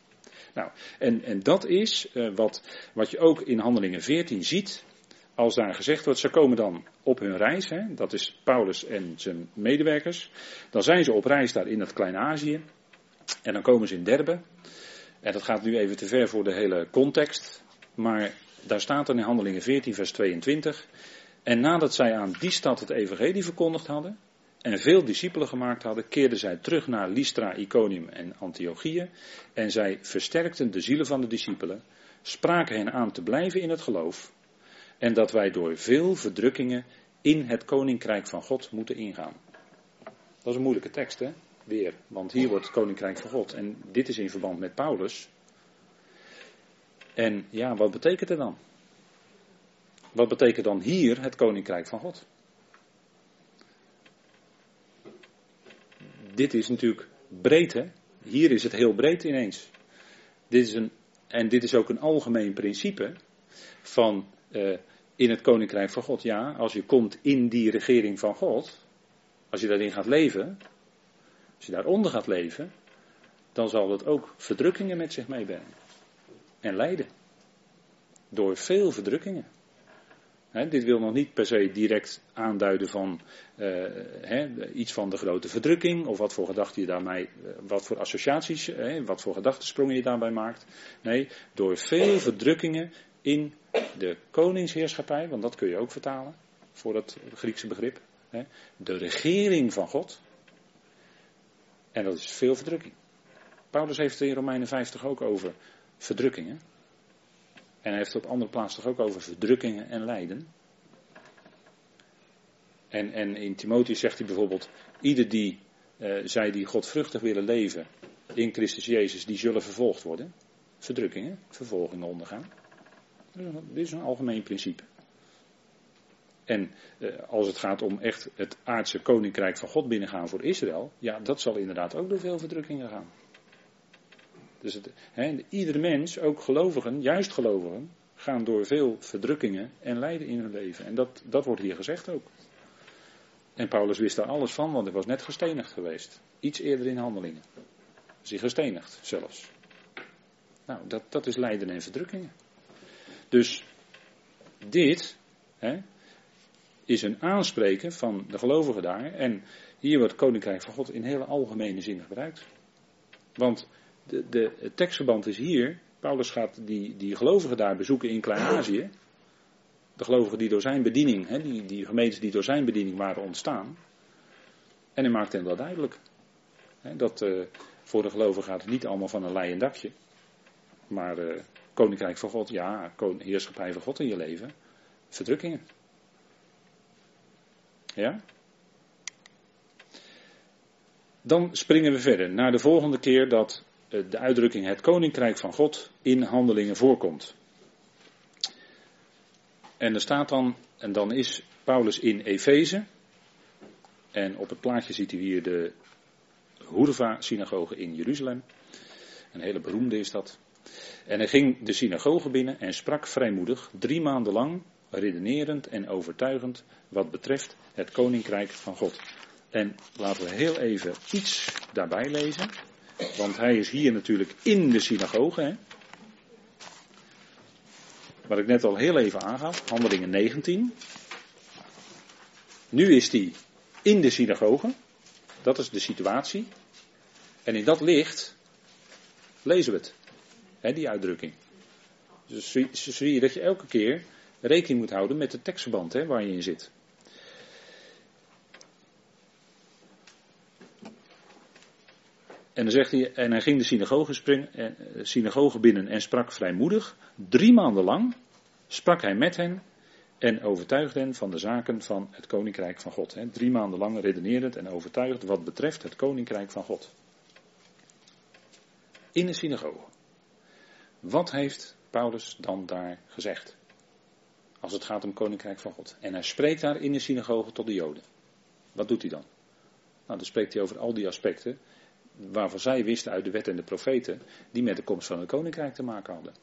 Nou, en, en dat is uh, wat, wat je ook in Handelingen 14 ziet. Als daar gezegd wordt, ze komen dan op hun reis, hè, dat is Paulus en zijn medewerkers. Dan zijn ze op reis daar in het Klein-Azië. En dan komen ze in Derbe. En dat gaat nu even te ver voor de hele context. Maar daar staat dan in Handelingen 14, vers 22. En nadat zij aan die stad het evangelie verkondigd hadden, en veel discipelen gemaakt hadden, keerden zij terug naar Lystra, Iconium en Antiochië. En zij versterkten de zielen van de discipelen, spraken hen aan te blijven in het geloof. En dat wij door veel verdrukkingen in het koninkrijk van God moeten ingaan. Dat is een moeilijke tekst, hè? Weer. Want hier wordt het koninkrijk van God. En dit is in verband met Paulus. En ja, wat betekent het dan? Wat betekent dan hier het koninkrijk van God? Dit is natuurlijk breed, hè? Hier is het heel breed ineens. Dit is een, en dit is ook een algemeen principe van uh, in het koninkrijk van God. Ja, als je komt in die regering van God, als je daarin gaat leven, als je daaronder gaat leven, dan zal dat ook verdrukkingen met zich meebrengen. En lijden. Door veel verdrukkingen dit wil nog niet per se direct aanduiden van uh, iets van de grote verdrukking of wat voor gedachten je daarmee, uh, wat voor associaties, wat voor gedachtensprongen je daarbij maakt. Nee, door veel verdrukkingen in de koningsheerschappij, want dat kun je ook vertalen voor dat Griekse begrip. de regering van God. En dat is veel verdrukking. Paulus heeft het in Romeinen 50 ook over verdrukkingen. En hij heeft op andere plaatsen toch ook over verdrukkingen en lijden. En, en in Timotheus zegt hij bijvoorbeeld, ieder die, uh, zij die godvruchtig willen leven in Christus Jezus, die zullen vervolgd worden. Verdrukkingen, vervolgingen ondergaan. Dit is een algemeen principe. En uh, als het gaat om echt het aardse koninkrijk van God binnengaan voor Israël, ja, dat zal inderdaad ook door veel verdrukkingen gaan. Dus het, iedere mens, ook gelovigen, juist gelovigen, gaan door veel verdrukkingen en lijden in hun leven. En dat, dat wordt hier gezegd ook. En Paulus wist daar alles van, want hij was net gestenigd geweest. Iets eerder in handelingen. Hij gestenigd zelfs. Nou, dat, dat is lijden en verdrukkingen. Dus dit is een aanspreken van de gelovigen daar. En hier wordt koninkrijk van God in hele algemene zin gebruikt. Want de, de, het tekstverband is hier. Paulus gaat die, die gelovigen daar bezoeken in Klein-Azië. De gelovigen die door zijn bediening, hè, die, die gemeentes die door zijn bediening waren ontstaan. En hij maakt hen dat duidelijk. dat uh, voor de gelovigen gaat het niet allemaal van een leien dakje. Maar uh, koninkrijk van God, ja, heerschappij van God in je leven. Verdrukkingen. Ja? Dan springen we verder naar de volgende keer dat eh, de uitdrukking het koninkrijk van God in handelingen voorkomt. En er staat dan, en dan is Paulus in Efeze. En op het plaatje ziet u hier de Hoerva-synagoge in Jeruzalem. Een hele beroemde is dat. En hij ging de synagoge binnen en sprak vrijmoedig drie maanden lang, redenerend en overtuigend wat betreft het koninkrijk van God. En laten we heel even iets daarbij lezen. Want hij is hier natuurlijk in de synagoge. Hè? Wat ik net al heel even aangaf, handelingen 19. Nu is hij in de synagoge. Dat is de situatie. En in dat licht lezen we het. Hè, die uitdrukking. Dus zie je dat je elke keer rekening moet houden met de tekstverband hè, waar je in zit. En dan zegt hij, en hij ging de synagoge, spring, eh, synagoge binnen en sprak vrijmoedig. Drie maanden lang sprak hij met hen en overtuigde hen van de zaken van het koninkrijk van God. Drie maanden lang redenerend en overtuigd wat betreft het koninkrijk van God. In de synagoge. Wat heeft Paulus dan daar gezegd? Als het gaat om koninkrijk van God. En hij spreekt daar in de synagoge tot de Joden. Wat doet hij dan? Nou, dan spreekt hij over al die aspecten waarvan zij wisten uit de wet en de profeten, die met de komst van het koninkrijk te maken hadden.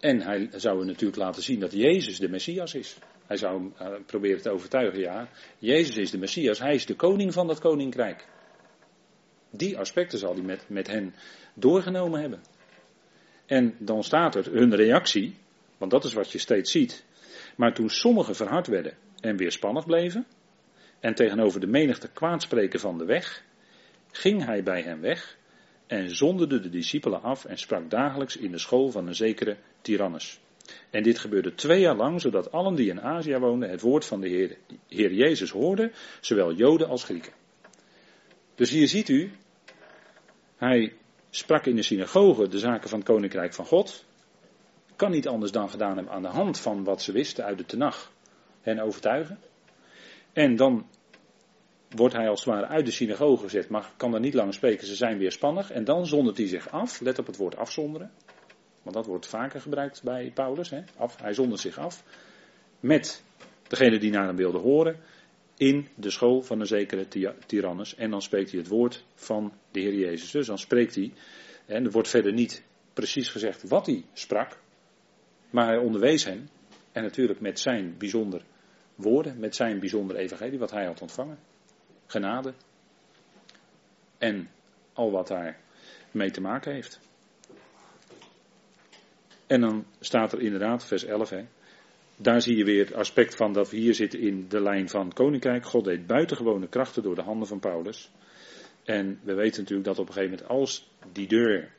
En hij zou natuurlijk laten zien dat Jezus de Messias is. Hij zou hem uh, proberen te overtuigen, ja, Jezus is de Messias, hij is de koning van dat koninkrijk. Die aspecten zal hij met, met hen doorgenomen hebben. En dan staat er hun reactie, want dat is wat je steeds ziet. Maar toen sommigen verhard werden en weerspannig bleven, en tegenover de menigte kwaadspreken van de weg, ging hij bij hen weg en zonderde de discipelen af en sprak dagelijks in de school van een zekere Tyrannus. En dit gebeurde twee jaar lang, zodat allen die in Azië woonden het woord van de Heer, Heer Jezus hoorden, zowel Joden als Grieken. Dus hier ziet u, hij sprak in de synagoge de zaken van het koninkrijk van God. Kan niet anders dan gedaan hebben aan de hand van wat ze wisten uit de Tenach hen overtuigen. En dan wordt hij als het ware uit de synagoge gezet, maar kan er niet langer spreken, ze zijn weer spannig. En dan zondert hij zich af, let op het woord afzonderen. Want dat wordt vaker gebruikt bij Paulus. Hè? Af, hij zondert zich af met degene die naar hem wilde horen in de school van een zekere tyrannus. En dan spreekt hij het woord van de Heer Jezus. Dus dan spreekt hij, en er wordt verder niet precies gezegd wat hij sprak, maar hij onderwees hen. En natuurlijk met zijn bijzonder woorden, met zijn bijzonder evangelie wat hij had ontvangen genade en al wat daar mee te maken heeft. En dan staat er inderdaad, vers 11, hè, daar zie je weer het aspect van dat we hier zitten in de lijn van koninkrijk. God deed buitengewone krachten door de handen van Paulus. En we weten natuurlijk dat op een gegeven moment als die deur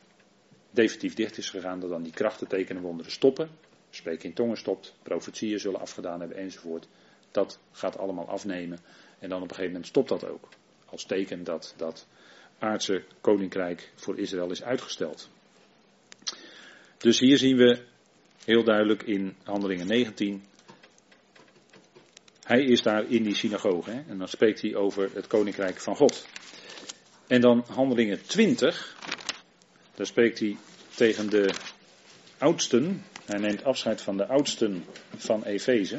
definitief dicht is gegaan, dat dan die krachten, tekenen, wonderen stoppen. Spreken in tongen stopt, profetieën zullen afgedaan hebben enzovoort. Dat gaat allemaal afnemen. En dan op een gegeven moment stopt dat ook. Als teken dat dat aardse koninkrijk voor Israël is uitgesteld. Dus hier zien we heel duidelijk in Handelingen 19. Hij is daar in die synagoge. Hè? En dan spreekt hij over het koninkrijk van God. En dan Handelingen 20. Daar spreekt hij tegen de oudsten. Hij neemt afscheid van de oudsten van Efeze.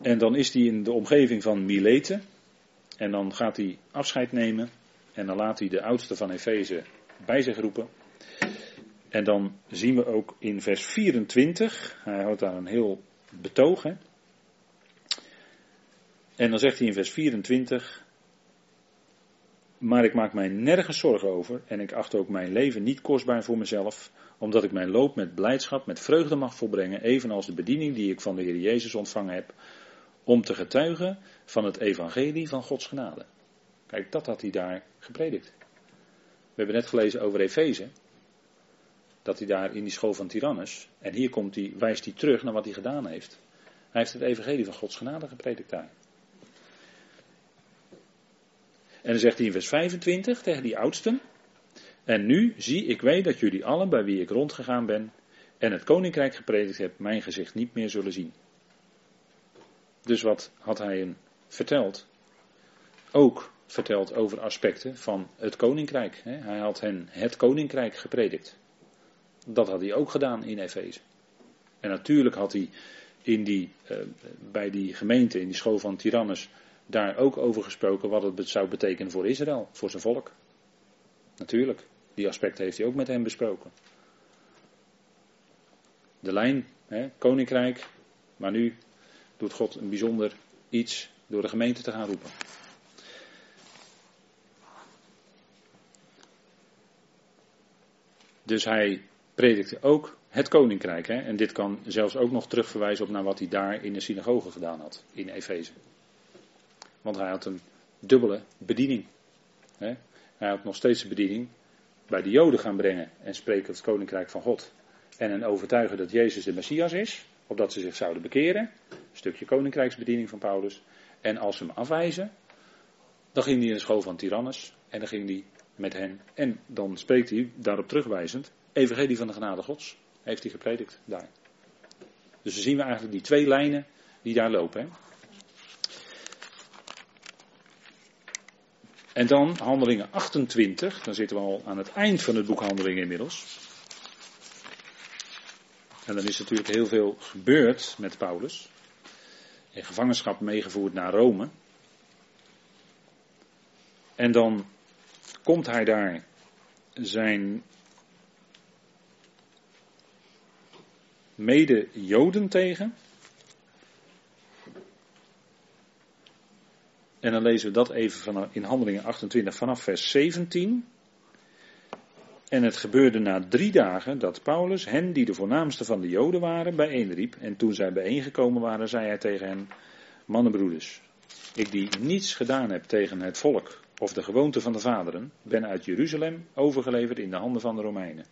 En dan is hij in de omgeving van Mileten. En dan gaat hij afscheid nemen. En dan laat hij de oudste van Efeze bij zich roepen. En dan zien we ook in vers 24. Hij houdt daar een heel betoog. Hè? En dan zegt hij in vers 24. Maar ik maak mij nergens zorgen over. En ik acht ook mijn leven niet kostbaar voor mezelf. Omdat ik mijn loop met blijdschap, met vreugde mag volbrengen. Evenals de bediening die ik van de Heer Jezus ontvangen heb om te getuigen van het evangelie van Gods genade. Kijk, dat had hij daar gepredikt. We hebben net gelezen over Efeze. Dat hij daar in die school van Tyrannus. En hier komt hij, wijst hij terug naar wat hij gedaan heeft. Hij heeft het evangelie van Gods genade gepredikt daar. En dan zegt hij in vers 25 tegen die oudsten. En nu zie ik weet dat jullie allen bij wie ik rondgegaan ben en het koninkrijk gepredikt heb, mijn gezicht niet meer zullen zien. Dus wat had hij hen verteld? Ook verteld over aspecten van het koninkrijk. Hij had hen het koninkrijk gepredikt. Dat had hij ook gedaan in Efeze. En natuurlijk had hij in die, uh, bij die gemeente, in die school van Tyrannus, daar ook over gesproken wat het zou betekenen voor Israël, voor zijn volk. Natuurlijk, die aspecten heeft hij ook met hem besproken. De lijn, hè, koninkrijk, maar nu doet God een bijzonder iets door de gemeente te gaan roepen. Dus hij predikte ook het koninkrijk. Hè? En dit kan zelfs ook nog terugverwijzen op naar wat hij daar in de synagoge gedaan had, in Efeze. Want hij had een dubbele bediening. Hè? Hij had nog steeds de bediening bij de Joden gaan brengen en spreken het koninkrijk van God. En hen overtuigen dat Jezus de Messias is, opdat ze zich zouden bekeren. Stukje koninkrijksbediening van Paulus. En als ze hem afwijzen, dan ging hij in de school van Tyrannus en dan ging hij met hen. En dan spreekt hij, daarop terugwijzend, evangelie van de genade gods. Heeft hij gepredikt daar. Dus dan zien we eigenlijk die twee lijnen die daar lopen. Hè. En dan handelingen 28, dan zitten we al aan het eind van het boek Handelingen inmiddels. En dan is natuurlijk heel veel gebeurd met Paulus. In gevangenschap meegevoerd naar Rome. En dan komt hij daar zijn mede-Joden tegen. En dan lezen we dat even in Handelingen 28 vanaf vers 17. En het gebeurde na drie dagen dat Paulus hen, die de voornaamste van de Joden waren, bijeenriep. En toen zij bijeengekomen waren, zei hij tegen hen: Mannenbroeders, ik die niets gedaan heb tegen het volk of de gewoonte van de vaderen, ben uit Jeruzalem overgeleverd in de handen van de Romeinen.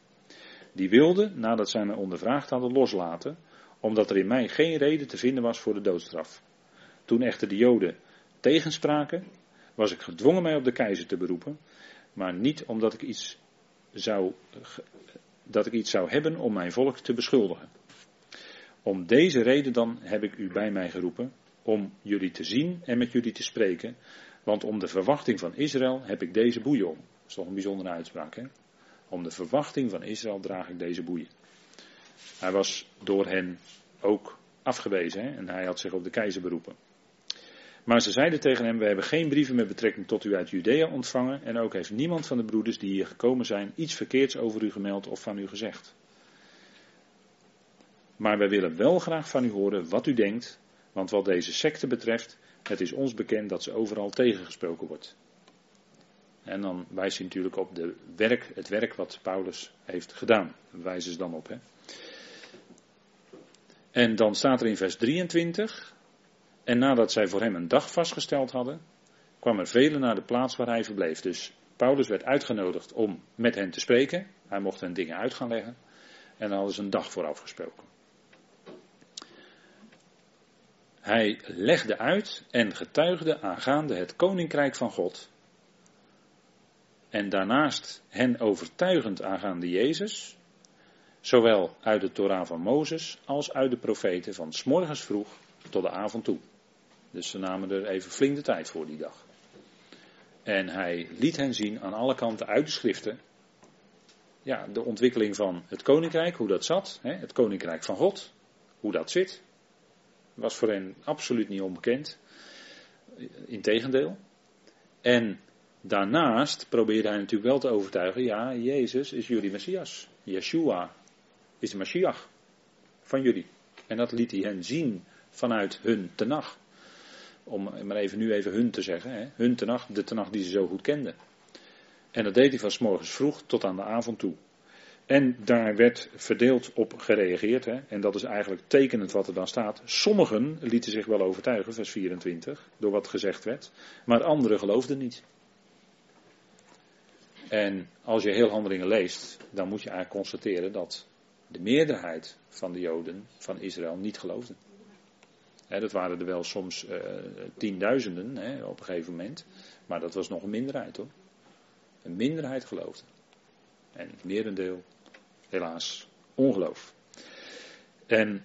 Die wilden, nadat zij mij ondervraagd hadden, loslaten, omdat er in mij geen reden te vinden was voor de doodstraf. Toen echter de Joden tegenspraken, was ik gedwongen mij op de keizer te beroepen, maar niet omdat ik iets zou, dat ik iets zou hebben om mijn volk te beschuldigen. Om deze reden dan heb ik u bij mij geroepen, om jullie te zien en met jullie te spreken, want om de verwachting van Israël heb ik deze boeien om. Dat is toch een bijzondere uitspraak, hè? Om de verwachting van Israël draag ik deze boeien. Hij was door hen ook afgewezen hè? en hij had zich op de keizer beroepen. Maar ze zeiden tegen hem: We hebben geen brieven met betrekking tot u uit Judea ontvangen. En ook heeft niemand van de broeders die hier gekomen zijn iets verkeerds over u gemeld of van u gezegd. Maar wij willen wel graag van u horen wat u denkt. Want wat deze secte betreft, het is ons bekend dat ze overal tegengesproken wordt. En dan wijst hij natuurlijk op de werk, het werk wat Paulus heeft gedaan. Wijzen ze dan op. Hè. En dan staat er in vers 23. En nadat zij voor hem een dag vastgesteld hadden, kwam er velen naar de plaats waar hij verbleef. Dus Paulus werd uitgenodigd om met hen te spreken. Hij mocht hen dingen uit gaan leggen. En dan hadden ze een dag voor afgesproken. Hij legde uit en getuigde aangaande het koninkrijk van God. En daarnaast hen overtuigend aangaande Jezus, zowel uit de Torah van Mozes als uit de profeten van s morgens vroeg tot de avond toe. Dus ze namen er even flink de tijd voor die dag. En hij liet hen zien aan alle kanten uit de schriften. Ja, de ontwikkeling van het koninkrijk, hoe dat zat. Hè, het koninkrijk van God, hoe dat zit. Was voor hen absoluut niet onbekend. Integendeel. En daarnaast probeerde hij natuurlijk wel te overtuigen. Ja, Jezus is jullie Messias. Yeshua is de Messias van jullie. En dat liet hij hen zien vanuit hun tenag. Om maar even nu even hun te zeggen. Hè? Hun tenacht, de tenacht die ze zo goed kenden. En dat deed hij van s morgens vroeg tot aan de avond toe. En daar werd verdeeld op gereageerd. Hè? En dat is eigenlijk tekenend wat er dan staat. Sommigen lieten zich wel overtuigen, vers 24, door wat gezegd werd. Maar anderen geloofden niet. En als je heel handelingen leest, dan moet je eigenlijk constateren dat de meerderheid van de Joden van Israël niet geloofden. Dat waren er wel soms uh, tienduizenden op een gegeven moment. Maar dat was nog een minderheid hoor. Een minderheid geloofde. En het merendeel, helaas, ongeloof. En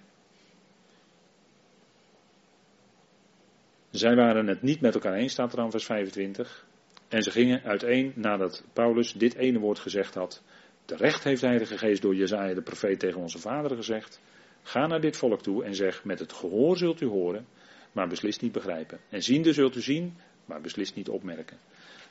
zij waren het niet met elkaar eens, staat er dan vers 25. En ze gingen uiteen nadat Paulus dit ene woord gezegd had. Terecht heeft de Heilige Geest door Jezaja de profeet tegen onze vader gezegd. Ga naar dit volk toe en zeg, met het gehoor zult u horen, maar beslist niet begrijpen. En ziende zult u zien, maar beslist niet opmerken.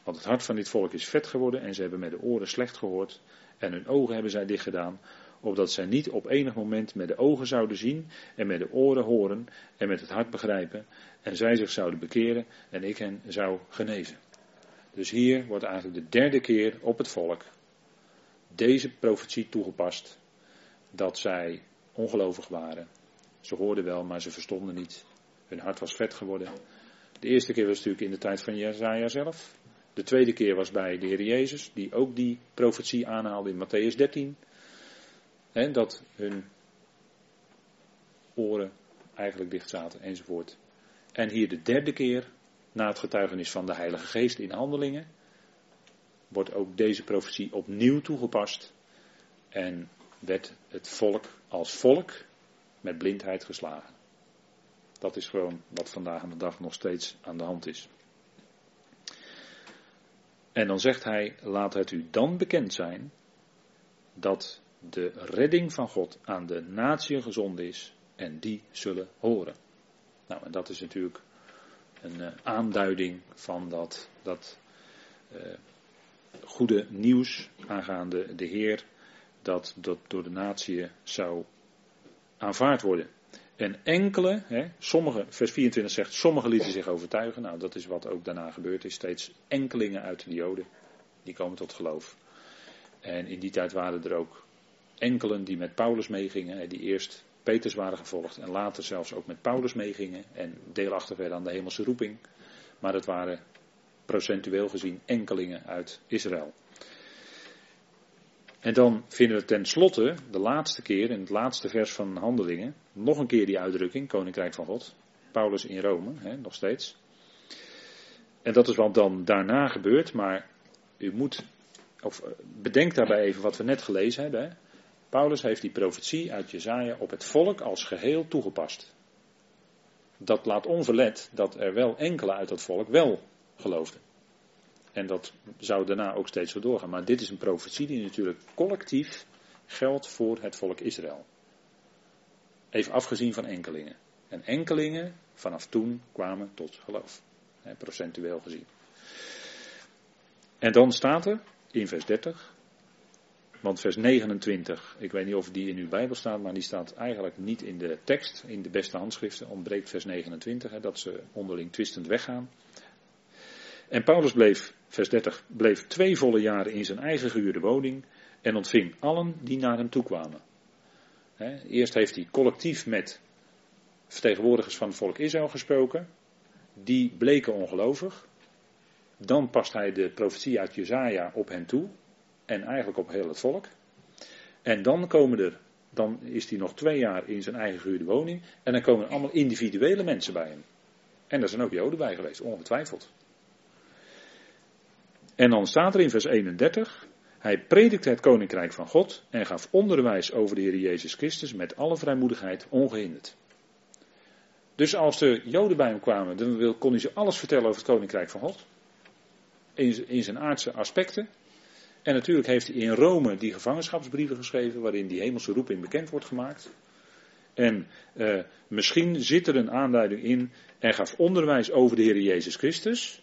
Want het hart van dit volk is vet geworden en ze hebben met de oren slecht gehoord en hun ogen hebben zij dicht gedaan, opdat zij niet op enig moment met de ogen zouden zien en met de oren horen en met het hart begrijpen en zij zich zouden bekeren en ik hen zou genezen. Dus hier wordt eigenlijk de derde keer op het volk deze profetie toegepast dat zij ongelovig waren. Ze hoorden wel, maar ze verstonden niet. Hun hart was vet geworden. De eerste keer was natuurlijk in de tijd van Jezaja zelf. De tweede keer was bij de Heer Jezus, die ook die profetie aanhaalde in Matthäus 13. En dat hun oren eigenlijk dicht zaten enzovoort. En hier de derde keer, na het getuigenis van de Heilige Geest in handelingen, wordt ook deze profetie opnieuw toegepast. En werd het volk als volk met blindheid geslagen. Dat is gewoon wat vandaag aan de dag nog steeds aan de hand is. En dan zegt hij: Laat het u dan bekend zijn dat de redding van God aan de natie gezonden is en die zullen horen. Nou, en dat is natuurlijk een uh, aanduiding van dat, dat uh, goede nieuws aangaande de Heer, dat dat door de natie zou aanvaard worden. En enkele, hè, sommige, vers 24 zegt, sommigen lieten zich overtuigen. Nou, dat is wat ook daarna gebeurd is. Steeds enkelingen uit de Joden, die komen tot geloof. En in die tijd waren er ook enkelen die met Paulus meegingen, die eerst Peters waren gevolgd en later zelfs ook met Paulus meegingen en deelachtig werden aan de hemelse roeping. Maar het waren procentueel gezien enkelingen uit Israël. En dan vinden we tenslotte, de laatste keer, in het laatste vers van Handelingen, nog een keer die uitdrukking, Koninkrijk van God. Paulus in Rome, hè, nog steeds. En dat is wat dan daarna gebeurt, maar u moet, of eh, bedenk daarbij even wat we net gelezen hebben. Hè. Paulus heeft die profetie uit Jezaja op het volk als geheel toegepast. Dat laat onverlet dat er wel enkele uit dat volk wel geloofden. En dat zou daarna ook steeds zo doorgaan. Maar dit is een profetie die natuurlijk collectief geldt voor het volk Israël. Even afgezien van enkelingen. En enkelingen vanaf toen kwamen tot geloof. Hè, procentueel gezien. En dan staat er in vers 30. Want vers 29, ik weet niet of die in uw Bijbel staat, maar die staat eigenlijk niet in de tekst. In de beste handschriften ontbreekt vers 29, hè, dat ze onderling twistend weggaan. En Paulus bleef, vers 30, bleef twee volle jaren in zijn eigen gehuurde woning en ontving allen die naar hem toe kwamen. eerst heeft hij collectief met vertegenwoordigers van het volk Israël gesproken. Die bleken ongelovig. Dan past hij de profetie uit Jezaja op hen toe. En eigenlijk op heel het volk. En dan komen er, dan is hij nog twee jaar in zijn eigen gehuurde woning. En dan komen er allemaal individuele mensen bij hem. En daar zijn ook Joden bij geweest, ongetwijfeld. En dan staat er in vers 31, hij predikte het koninkrijk van God en gaf onderwijs over de Heer Jezus Christus met alle vrijmoedigheid ongehinderd. Dus als de Joden bij hem kwamen, dan kon hij ze alles vertellen over het koninkrijk van God. In, zijn aardse aspecten. En natuurlijk heeft hij in Rome die gevangenschapsbrieven geschreven, waarin die hemelse roeping bekend wordt gemaakt. En eh, misschien zit er een aanduiding in en gaf onderwijs over de Heer Jezus Christus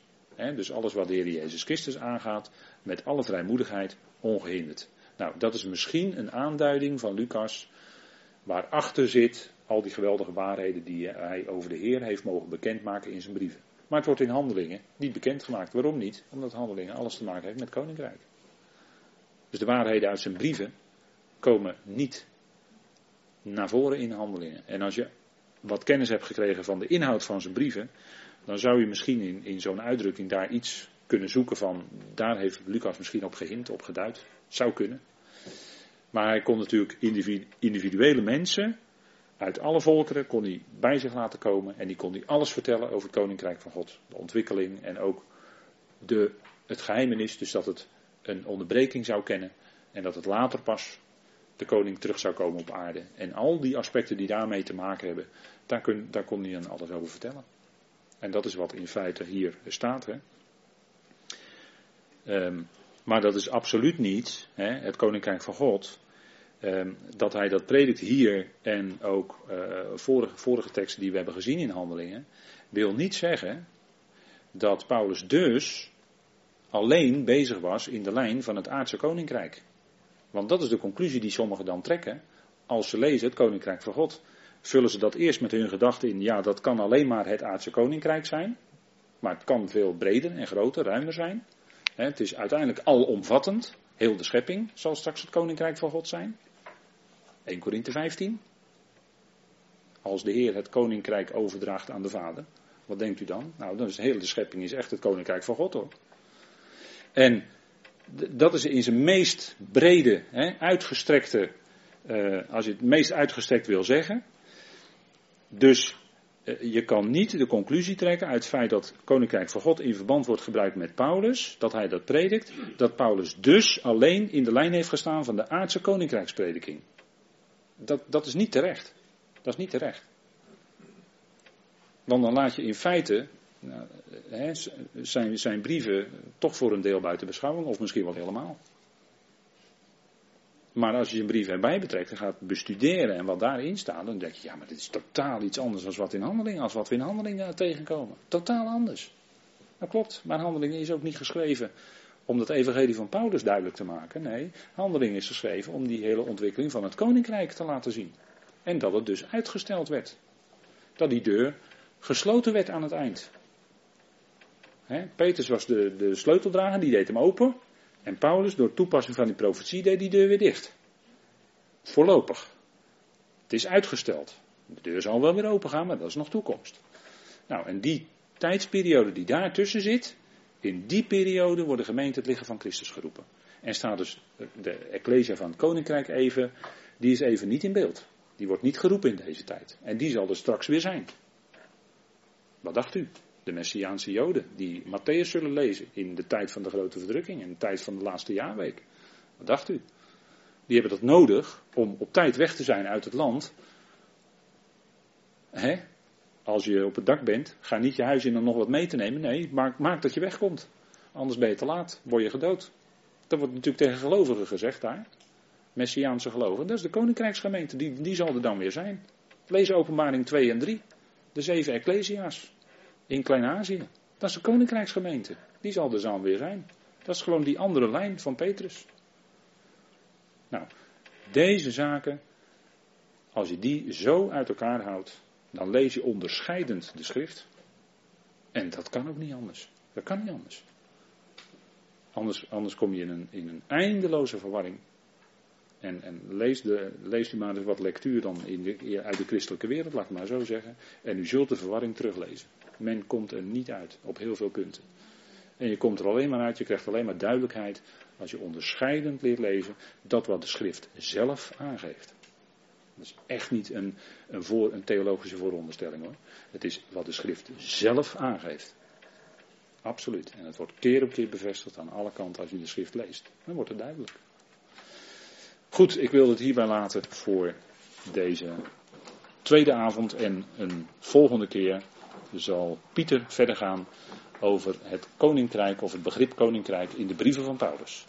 dus alles wat de Heer Jezus Christus aangaat, met alle vrijmoedigheid, ongehinderd. Nou, dat is misschien een aanduiding van Lucas, waarachter zit al die geweldige waarheden die hij over de Heer heeft mogen bekendmaken in zijn brieven. Maar het wordt in handelingen niet bekendgemaakt. Waarom niet? Omdat handelingen alles te maken heeft met koninkrijk. Dus de waarheden uit zijn brieven komen niet naar voren in handelingen. En als je wat kennis hebt gekregen van de inhoud van zijn brieven, dan zou je misschien in, in zo'n uitdrukking daar iets kunnen zoeken van, daar heeft Lucas misschien op gehind, op geduid. Zou kunnen. Maar hij kon natuurlijk individuele mensen uit alle volkeren kon hij bij zich laten komen en die kon hij alles vertellen over het koninkrijk van God. De ontwikkeling en ook de, het geheimenis, dus dat het een onderbreking zou kennen en dat het later pas de koning terug zou komen op aarde. En al die aspecten die daarmee te maken hebben, daar, kun, daar kon hij dan alles over vertellen. En dat is wat in feite hier staat. Hè. Um, maar dat is absoluut niet hè, het koninkrijk van God. Um, dat hij dat predikt hier en ook uh, vorige, vorige teksten die we hebben gezien in handelingen, wil niet zeggen dat Paulus dus alleen bezig was in de lijn van het aardse koninkrijk. Want dat is de conclusie die sommigen dan trekken als ze lezen het koninkrijk van God. Vullen ze dat eerst met hun gedachten in, ja, dat kan alleen maar het aardse koninkrijk zijn. Maar het kan veel breder en groter, ruimer zijn. Het is uiteindelijk alomvattend. Heel de schepping zal straks het koninkrijk van God zijn. 1 Korinthe 15. Als de Heer het koninkrijk overdraagt aan de Vader. Wat denkt u dan? Nou, dan is de hele schepping is echt het koninkrijk van God hoor. En dat is in zijn meest brede, uitgestrekte, uh, als je het meest uitgestrekt wil zeggen. Dus uh, je kan niet de conclusie trekken uit het feit dat Koninkrijk van God in verband wordt gebruikt met Paulus, dat hij dat predikt, dat Paulus dus alleen in de lijn heeft gestaan van de aardse koninkrijksprediking. Dat, dat is niet terecht. Dat is niet terecht. Want dan laat je in feite nou, hè, zijn, zijn brieven toch voor een deel buiten beschouwing, of misschien wel helemaal. Maar als je zijn brief erbij betrekt en gaat bestuderen en wat daarin staat, dan denk je, ja, maar dit is totaal iets anders dan wat in handeling, als wat we in handelingen tegenkomen. Totaal anders. Dat klopt, maar handelingen is ook niet geschreven om dat evangelie van Paulus duidelijk te maken. Nee, handeling is geschreven om die hele ontwikkeling van het koninkrijk te laten zien. En dat het dus uitgesteld werd. Dat die deur gesloten werd aan het eind. He, Petrus was de, de sleuteldrager, die deed hem open. En Paulus, door toepassing van die profetie, deed die deur weer dicht. Voorlopig. Het is uitgesteld. De deur zal wel weer open gaan, maar dat is nog toekomst. Nou, en die tijdsperiode die daartussen zit, in die periode wordt de gemeente het liggen van Christus geroepen. En staat dus de Ecclesia van het Koninkrijk even, die is even niet in beeld. Die wordt niet geroepen in deze tijd. En die zal er straks weer zijn. Wat dacht u? De Messiaanse Joden, die Matthäus zullen lezen in de tijd van de grote verdrukking, in de tijd van de laatste jaarweek. Wat dacht u? Die hebben dat nodig om op tijd weg te zijn uit het land. Als je op het dak bent, ga niet je huis in om nog wat mee te nemen. Nee, maak, maak dat je wegkomt. Anders ben je te laat, word je gedood. Dat wordt natuurlijk tegen gelovigen gezegd daar. Messiaanse gelovigen. Dat is de koninkrijksgemeente, die, die zal er dan weer zijn. Lees openbaring 2 en 3. De zeven ecclesia's in Klein-Azië. Dat is de koninkrijksgemeente. Die zal er dan weer zijn. Dat is gewoon die andere lijn van Petrus. Nou, deze zaken, als je die zo uit elkaar houdt, dan lees je onderscheidend de schrift. En dat kan ook niet anders. Dat kan niet anders. Anders, anders kom je in een, in een eindeloze verwarring. En, en lees, de, lees u maar eens wat lectuur dan in de, uit de christelijke wereld, laat ik maar zo zeggen. En u zult de verwarring teruglezen. Men komt er niet uit op heel veel punten. En je komt er alleen maar uit, je krijgt alleen maar duidelijkheid als je onderscheidend leert lezen dat wat de schrift zelf aangeeft. Dat is echt niet een, een, voor, een theologische vooronderstelling hoor. Het is wat de schrift zelf aangeeft. Absoluut. En het wordt keer op keer bevestigd aan alle kanten als je de schrift leest. Dan wordt het duidelijk. Goed, ik wil het hierbij laten voor deze tweede avond en een volgende keer zal Pieter verder gaan over het koninkrijk of het begrip koninkrijk in de brieven van Paulus.